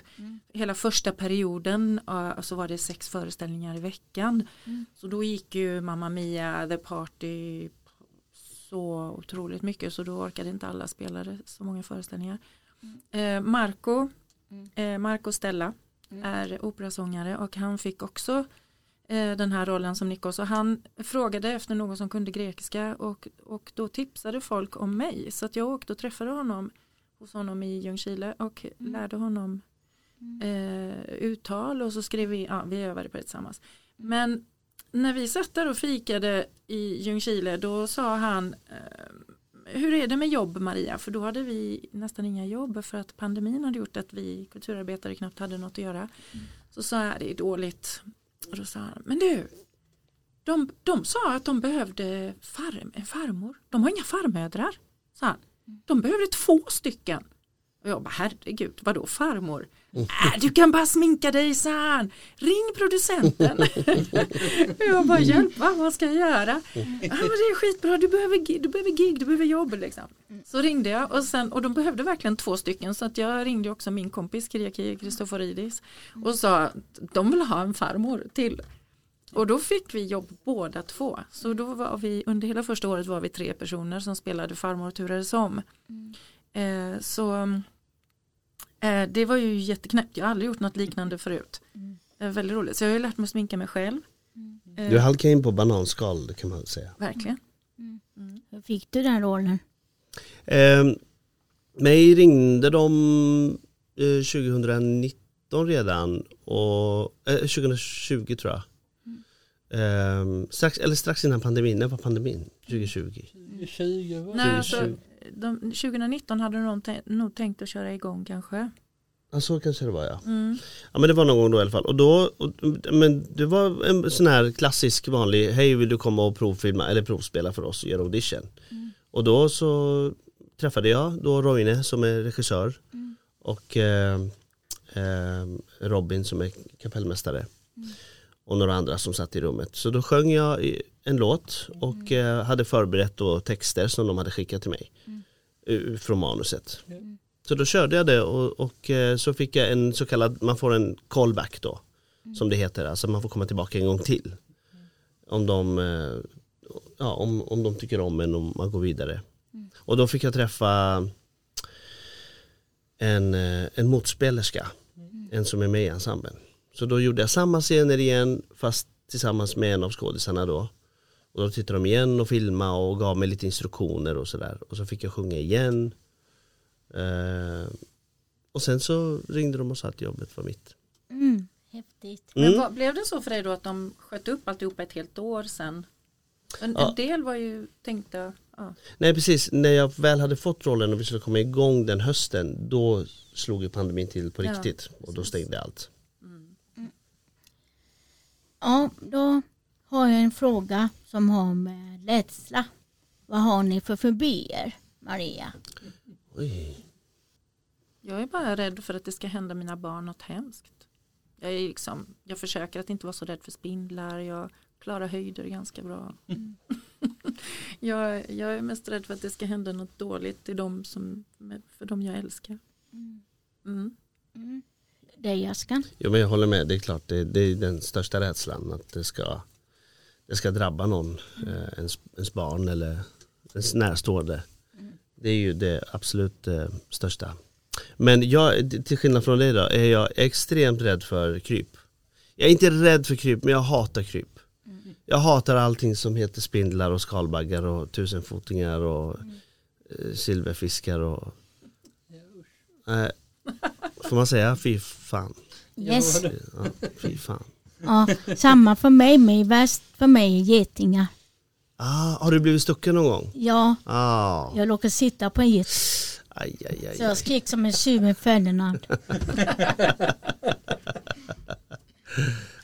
Hela första perioden så var det sex föreställningar i veckan. Så då gick ju Mamma Mia, The Party så otroligt mycket så då orkade inte alla spelare så många föreställningar. Eh, Marco, eh, Marco Stella är operasångare och han fick också den här rollen som Nikos och han frågade efter någon som kunde grekiska och, och då tipsade folk om mig så att jag åkte och träffade honom hos honom i Ljungskile och lärde honom eh, uttal och så skrev vi, ja vi övade på det tillsammans. Men när vi satt där och fikade i Ljungskile då sa han eh, hur är det med jobb Maria? För då hade vi nästan inga jobb för att pandemin hade gjort att vi kulturarbetare knappt hade något att göra. Så sa jag det är dåligt. Och då sa han, men du, de, de sa att de behövde farm, en farmor. De har inga farmödrar, sa han. De behövde två stycken. Och jag bara, herregud, vadå farmor? Äh, du kan bara sminka dig, sa han. Ring producenten. jag bara, hjälp, va? vad ska jag göra? Ja, det är skitbra, du behöver, du behöver gig, du behöver jobb. Liksom. Så ringde jag och, sen, och de behövde verkligen två stycken så att jag ringde också min kompis Kiriaki Kristoforidis och sa att de vill ha en farmor till. Och då fick vi jobb båda två. Så då var vi, under hela första året var vi tre personer som spelade farmor och turades om. Eh, så det var ju jätteknäppt. Jag har aldrig gjort något liknande förut. Eh, väldigt roligt. Så jag har ju lärt mig att sminka mig själv. Eh, Du halkade in på bananskal kan man säga. Verkligen. Hur fick du den rollen? Eh, mig ringde de eh, 2019 redan och eh, 2020 tror jag. Eh, strax, eller strax innan pandemin, när var pandemin? 2020. 20 var Nej, det? alltså, de, 2019 hade de nog tänkt att köra igång kanske. Ja så kanske det var ja. Mm. Ja men det var någon gång då i alla fall. Och då, och, men det var en sån här klassisk vanlig, hej vill du komma och provfilma eller provspela för oss och göra audition. Och då så träffade jag då Roine som är regissör och eh, eh, Robin som är kapellmästare. Och några andra som satt i rummet. Så då sjöng jag en låt och eh, hade förberett då texter som de hade skickat till mig. eh, Från manuset. Så då körde jag det och, och eh, så fick jag en så kallad, man får en callback då. Som det heter, alltså man får komma tillbaka en gång till. Om de, ja, om, om de tycker om en och man går vidare. Och då fick jag träffa en, en motspelerska. En som är med i ensemblen. Så då gjorde jag samma scener igen fast tillsammans med en av skådisarna då. Och då tittade de igen och filmade och gav mig lite instruktioner och sådär. Och så fick jag sjunga igen. Eh, och sen så ringde de och sa att jobbet var mitt. Mm, häftigt. Men Mm. vad, blev det så för dig då att de sköt upp alltihopa ett helt år sen? En, Ja. en del var ju tänkta, ja. Nej precis, när jag väl hade fått rollen och vi skulle komma igång den hösten då slog ju pandemin till på Ja, riktigt och då stängde allt. Ja, då har jag en fråga som har med rädsla. Vad har ni för fobier, Maria? Oj. Jag är bara rädd för att det ska hända mina barn något hemskt. Jag, är liksom, jag försöker att inte vara så rädd för spindlar. Jag klarar höjder ganska bra. jag, jag är mest rädd för att det ska hända något dåligt till dem som, för dem jag älskar. Mm. Mm. Dig Askan? Jo, men jag håller med, det är klart det, det är den största rädslan att det ska, det ska drabba någon, eh, ens, ens barn eller ens närstående. Det är ju det absolut eh, största. Men jag, till skillnad från dig då, är jag extremt rädd för kryp. Jag är inte rädd för kryp, men jag hatar kryp. Jag hatar allting som heter spindlar och skalbaggar och tusenfotingar och eh, silverfiskar och... Eh, får man säga fy fan? Yes. Ja, fy fan. Ja, samma för mig, men värst för mig är getingar. Ah, har du blivit stucken någon gång? Ja, Ah, jag råkade sitta på en get. aj, aj, aj, Så jag skrek som en tjuv Ferdinand.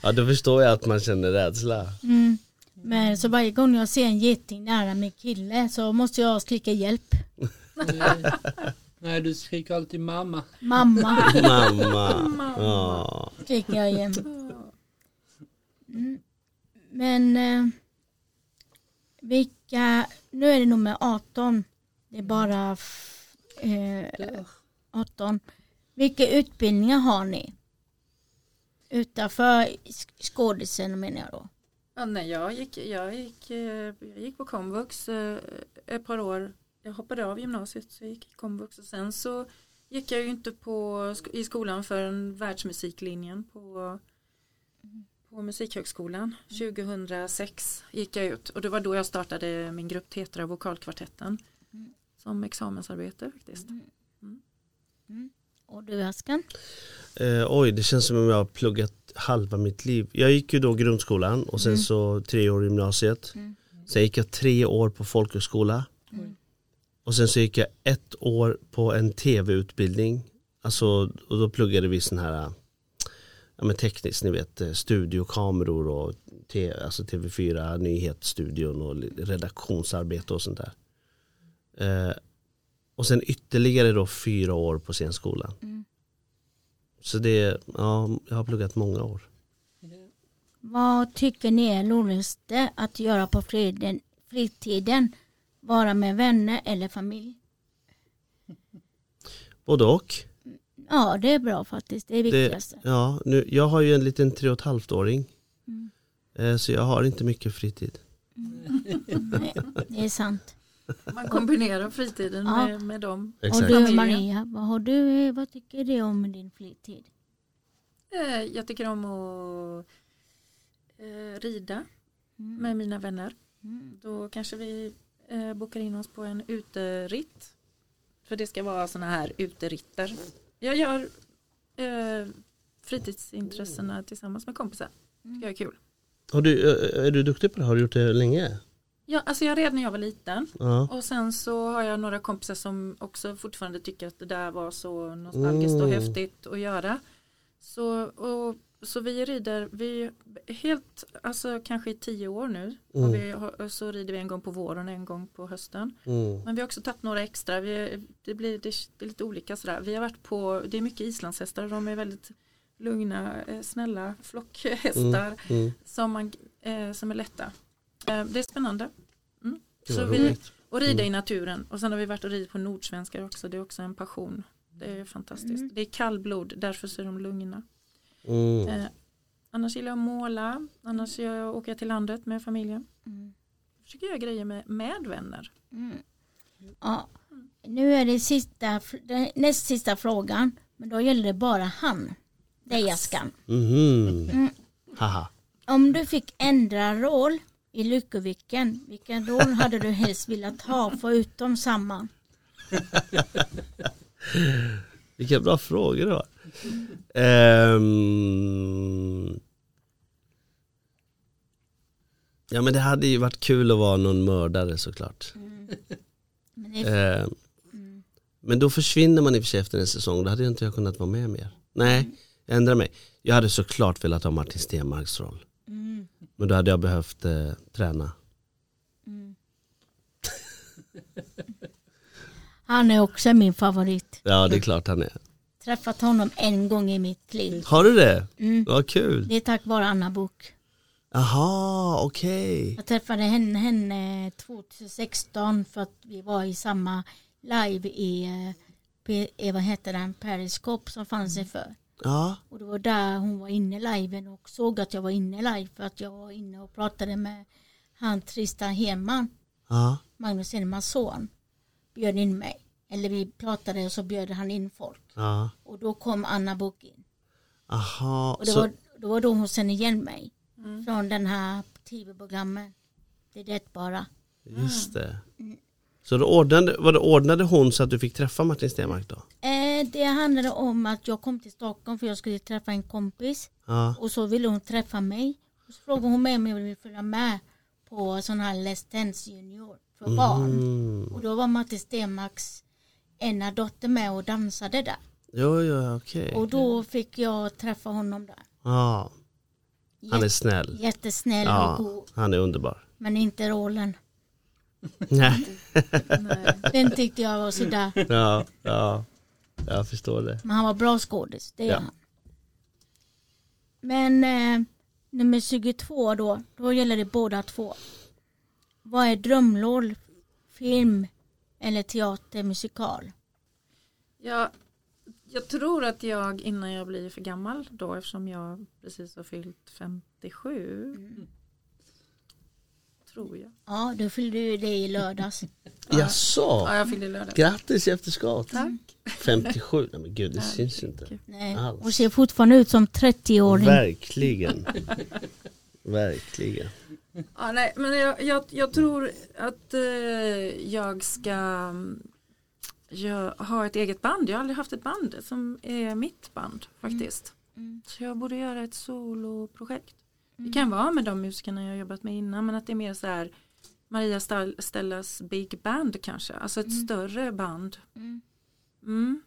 Ja, då förstår jag att man känner rädsla. Mm. Men så varje gång jag ser en geting nära min kille så måste jag skrika hjälp. Nej. Nej, du skriker alltid mamma. Mamma Mamma. Ja. skriker jag igen. Mm. Men eh, vilka, nu är det nummer 18. Det är bara eh, 18. Vilka utbildningar har ni? Utanför sk- skådisen menar jag då. Ja, nej, jag, gick, jag, gick, eh, jag gick på komvux eh, ett par år. Jag hoppade av gymnasiet så jag gick i komvux och sen så gick jag ju inte på, i skolan förrän världsmusiklinjen på, på Musikhögskolan. 2006 gick jag ut och det var då jag startade min grupp Tetra Vokalkvartetten som examensarbete faktiskt. Och du Askan? Eh, oj, det känns som om jag har pluggat halva mitt liv. Jag gick ju då grundskolan och sen så tre år i gymnasiet. Mm. Sen gick jag tre år på folkhögskola. Mm. Och sen så gick jag ett år på en tv-utbildning. Alltså, och då pluggade vi sån här ja, men tekniskt, ni vet, eh, studiokameror och te, alltså TV4 nyhetsstudion och redaktionsarbete och sånt där. Eh, och sen ytterligare då fyra år på scenskolan. Mm. Så det, ja, jag har pluggat många år. Vad tycker ni är roligaste att göra på friden, fritiden? Vara med vänner eller familj? Både och. Ja, det är bra faktiskt. Det är Det, viktigaste. ja, nu, jag har ju en liten tre och ett halvt åring. Mm. Eh, så jag har inte mycket fritid. Nej, det är sant. Man kombinerar fritiden Ja. med, med dem. Och Exakt. du Familjen. Maria, vad, har du, vad tycker du om din fritid? Eh, Jag tycker om att eh, rida Mm. med mina vänner. Mm. Då kanske vi bokar in oss på en uteritt. För det ska vara sådana här uteritter. Jag gör eh, fritidsintressena tillsammans med kompisar. Det är kul. Har du, eh, är du duktig på det? Har du gjort det länge? Ja, alltså jag red när jag var liten. Ja. Och sen så har jag några kompisar som också fortfarande tycker att det där var så nostalgiskt och Mm. häftigt att göra. Så, och, så vi rider, vi helt, alltså kanske i tio år nu. Mm. Och vi, har- så rider vi en gång på våren och en gång på hösten. Mm. Men vi har också tagit några extra, vi, det, blir, det, det är lite olika sådär. Vi har varit på, det är mycket islandshästar de är väldigt lugna, eh, snälla flockhästar Mm. som, man, eh, som är lätta. Eh, det är spännande. Mm. Det Så vi, och rida Mm. i naturen. Och sen har vi varit och ridit på nordsvenskar också. Det är också en passion. Det är fantastiskt. Mm. Det är kallblod, därför så är de lugna. Mm. Eh, annars gillar jag att måla. Annars jag att åka till landet med familjen. Mm. Jag försöker göra grejer med, med vänner. Mm. Ja. Nu är det sista, den näst sista frågan. Men då gäller det bara han. Dig Askan. Mhm. Mm. Om du fick ändra roll i Lyckoviken, vilken roll hade du helst velat ha förutom samma? Vilka bra frågor du har. Ehm. Ja men det hade ju varit kul att vara någon mördare såklart. Men det Ehm. Men då försvinner man i och för sig efter en säsong, då hade jag inte jag kunnat vara med mer. Nej, jag ändrar mig. Jag hade såklart velat ha Martin Stenmarks roll. mm, Men då hade jag behövt eh, träna. mm. Han är också min favorit. Ja, det är klart han är. Träffat honom en gång i mitt liv. Har du det? Mm. Vad kul. Det är tack vare Anna Bok. Aha, okej. Jag träffade henne, henne 2016 för att vi var i samma live i, eh, vad heter den, Periscope som fanns sig för. Ja, Och det var där hon var inne i liven och såg att jag var inne i live för att jag var inne och pratade med han Tristan Hedman, ja. Magnus Hedmans son, bjöd in mig. Eller vi pratade och så bjöd han in folk. ja. Och då kom Anna Bok in. Aha. Och det Så, var, då var då hon kände igen mig från den här tv-programmet. Det är det bara. just det. Så då ordnade, vad då ordnade hon så att du fick träffa Martin Stenmark då? Eh, det handlade om att jag kom till Stockholm för jag skulle träffa en kompis. Ja, Och så ville hon träffa mig. Och så frågade hon mig om jag ville följa med på sån här Let's Dance Junior för barn. mm. Och då var Martin Stenmarks ena dotter med och dansade där. Jo, jo, okej. Och då fick jag träffa honom där. Ja, han är snäll. Jättesnäll Ja, och god. han är underbar. Men inte rollen. Nej. Den tyckte jag var sådär. Ja, ja. Jag förstår det. Men han var bra skådis, det är Ja. han. Men eh, nummer 22 då, då gäller det båda två. Vad är drömroll, film eller teater, musikal? Ja, jag tror att jag innan jag blir för gammal då eftersom jag precis har fyllt 57. Tror jag. Ja, du fyllde ju det i lördags. Jaså? Ja, jag fyllde i lördag. Grattis i efterskott. Tack. 57, nej men gud det Ja, syns inte. Nej. Alls. Och ser fortfarande ut som 30-åring. Verkligen. Verkligen. Ja, nej, men jag, jag, jag tror att eh, jag ska mm, jag ha ett eget band. Jag har aldrig haft ett band som är mitt band faktiskt. Mm. Så jag borde göra ett soloprojekt. Det kan vara med de musikerna jag har jobbat med innan men att det är mer så här Maria Stellas Big Band kanske, alltså ett större band. Mm. Mm.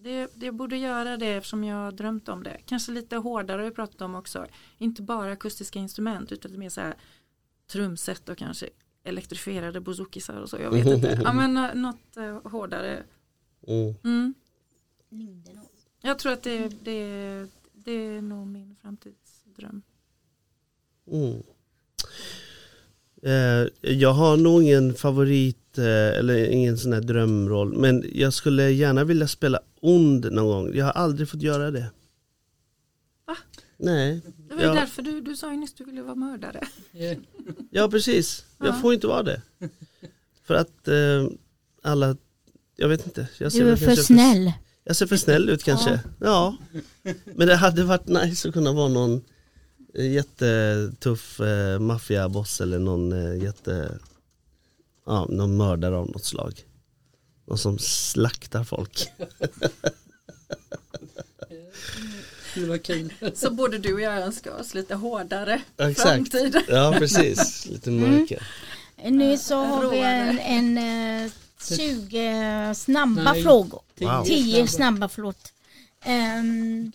Det, det borde göra det eftersom jag har drömt om det. Kanske lite hårdare har vi pratat om också. Inte bara akustiska instrument utan mer så här trumset och kanske elektrifierade bouzouki'sar och så. Jag vet inte. Ja men eh, något eh, hårdare. Mm. Mm. Jag tror att det, det, det är nog min framtidsdröm. Mm. Eh, jag har nog ingen favorit eh, eller ingen sån här drömroll men jag skulle gärna vilja spela ond någon gång. Jag har aldrig fått göra det. Nej, Det var ju Ja. därför du, du sa ju nyss att du ville vara mördare. Ja precis. Jag Ja. får inte vara det. För att eh, alla, jag vet inte. Jag ser Du är för snäll. Jag ser för snäll ut kanske. Ja. Men det hade varit nice att kunna vara någon eh, jättetuff eh, maffiaboss eller någon eh, jätte, ja, någon mördare av något slag. Någon som slaktar folk. Var kul. Så både du och jag önskar oss lite hårdare Exakt. framtid. Ja precis, lite mörker. Nu så har vi en, en eh, 20 snabba Nej. frågor. Wow. 10 snabba, förlåt. Um,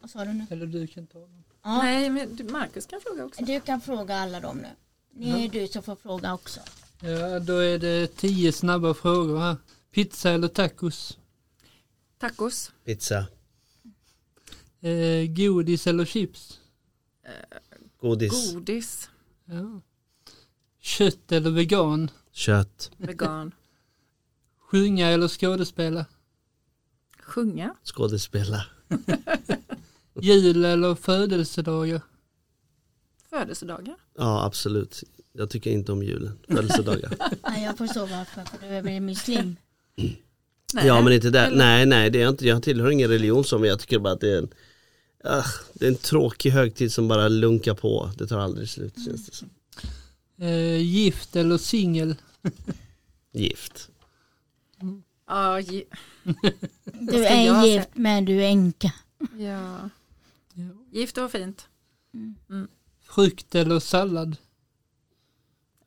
vad sa du nu? Eller du kan ta dem. Ja, Nej, men Marcus kan fråga också. du kan fråga alla dem nu. Det är du som får fråga också. Ja, då är det tio snabba frågor här. Pizza eller tacos? Tacos. Pizza, Eh, godis eller chips? godis, Godis. Ja. Kött eller vegan? kött, Vegan. Sjunga eller skådespela? Sjunga. skådespela, Jul eller födelsedagar? Födelsedagar. ja absolut. Jag tycker inte om julen, födelsedagar. Nej, jag förstår varför, för du är muslim. Nej. Ja men inte där, Eller- nej nej det är jag inte, jag tillhör ingen religion som jag tycker bara att det är en ah, Det är en tråkig högtid som bara lunkar på, det tar aldrig slut känns det som. Eh, gift eller singel? Gift. Ja, ge- Du är gift men du är änka. ja. Ja. Gift och fint. Frukt eller sallad?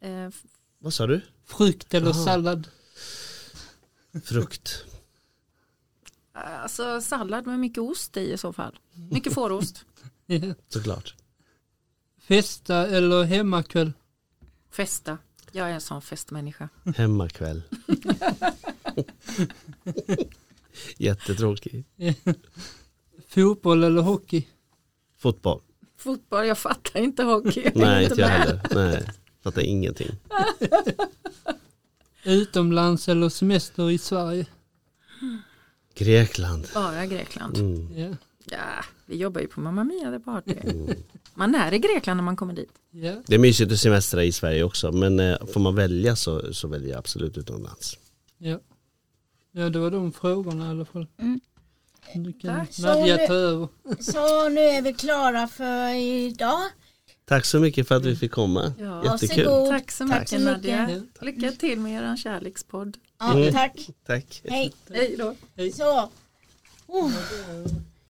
F- Vad sa du? Frukt eller Aha. sallad? Frukt. alltså sallad med mycket ost i i så fall. Mycket fårost. Ja. Såklart. Festa eller hemmakväll? Festa. Jag är en sån festmänniska. Hemmakväll. Jättetråkig. Fotboll eller hockey? Fotboll. Fotboll, jag fattar inte hockey. Jag Nej, inte jag heller. Nej, fattar ingenting. Utomlands eller semester i Sverige? Grekland. Bara Grekland. Mm. Ja. Ja, vi jobbar ju på Mamma Mia det party. Mm. Man är i Grekland när man kommer dit. Ja. Det är mysigt att semestra i Sverige också men eh, får man välja så, så väljer jag absolut utomlands. Ja. ja, det var de frågorna i alla fall. Mm. Du kan Tack. Nadja ta över. Så nu är vi klara för idag. Tack så mycket för att vi fick komma. Ja. Jättekul. Varsågod. Tack så Tack mycket mycket. Nadja. Lycka till med er kärlekspodd. Ja, Mm. tack. Tack. Hej. Hej då. Så. Oh.